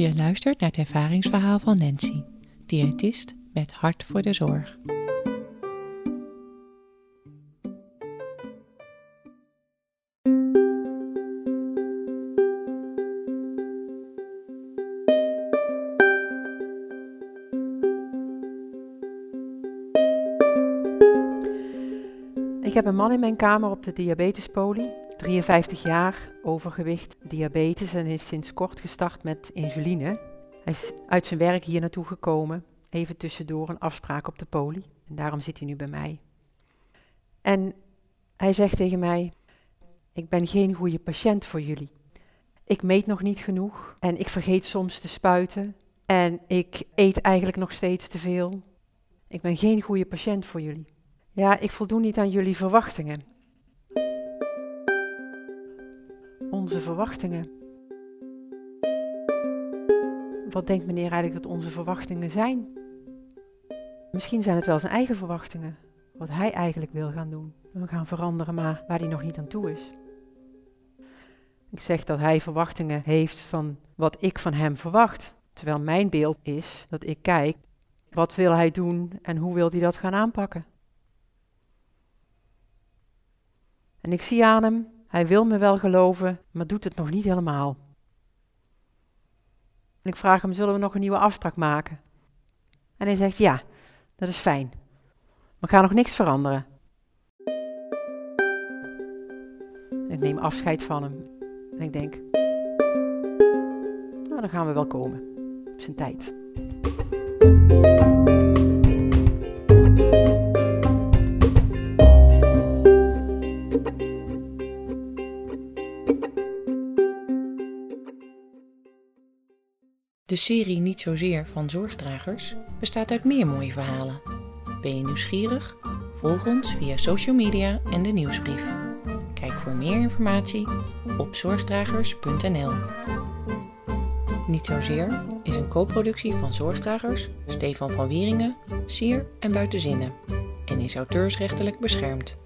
Je luistert naar het ervaringsverhaal van Nancy, diëtist met hart voor de zorg. Ik heb een man in mijn kamer op de diabetespolie, 53 jaar, overgewicht, diabetes en is sinds kort gestart met insuline. Hij is uit zijn werk hier naartoe gekomen, even tussendoor een afspraak op de poli. En daarom zit hij nu bij mij. En hij zegt tegen mij: Ik ben geen goede patiënt voor jullie. Ik meet nog niet genoeg en ik vergeet soms te spuiten en ik eet eigenlijk nog steeds te veel. Ik ben geen goede patiënt voor jullie. Ja, ik voldoen niet aan jullie verwachtingen. Onze verwachtingen. Wat denkt meneer eigenlijk dat onze verwachtingen zijn? Misschien zijn het wel zijn eigen verwachtingen. Wat hij eigenlijk wil gaan doen. We gaan veranderen, maar waar hij nog niet aan toe is. Ik zeg dat hij verwachtingen heeft van wat ik van hem verwacht. Terwijl mijn beeld is dat ik kijk, wat wil hij doen en hoe wil hij dat gaan aanpakken. En ik zie aan hem, hij wil me wel geloven, maar doet het nog niet helemaal. En ik vraag hem, zullen we nog een nieuwe afspraak maken? En hij zegt, ja, dat is fijn. We gaan nog niks veranderen. En ik neem afscheid van hem. En ik denk, nou dan gaan we wel komen. Op zijn tijd. De serie Niet Zozeer van Zorgdragers bestaat uit meer mooie verhalen. Ben je nieuwsgierig? Volg ons via social media en de nieuwsbrief. Kijk voor meer informatie op zorgdragers.nl. Niet Zozeer is een co-productie van Zorgdragers, Stefan van Wieringen, Sier en Buitenzinnen en is auteursrechtelijk beschermd.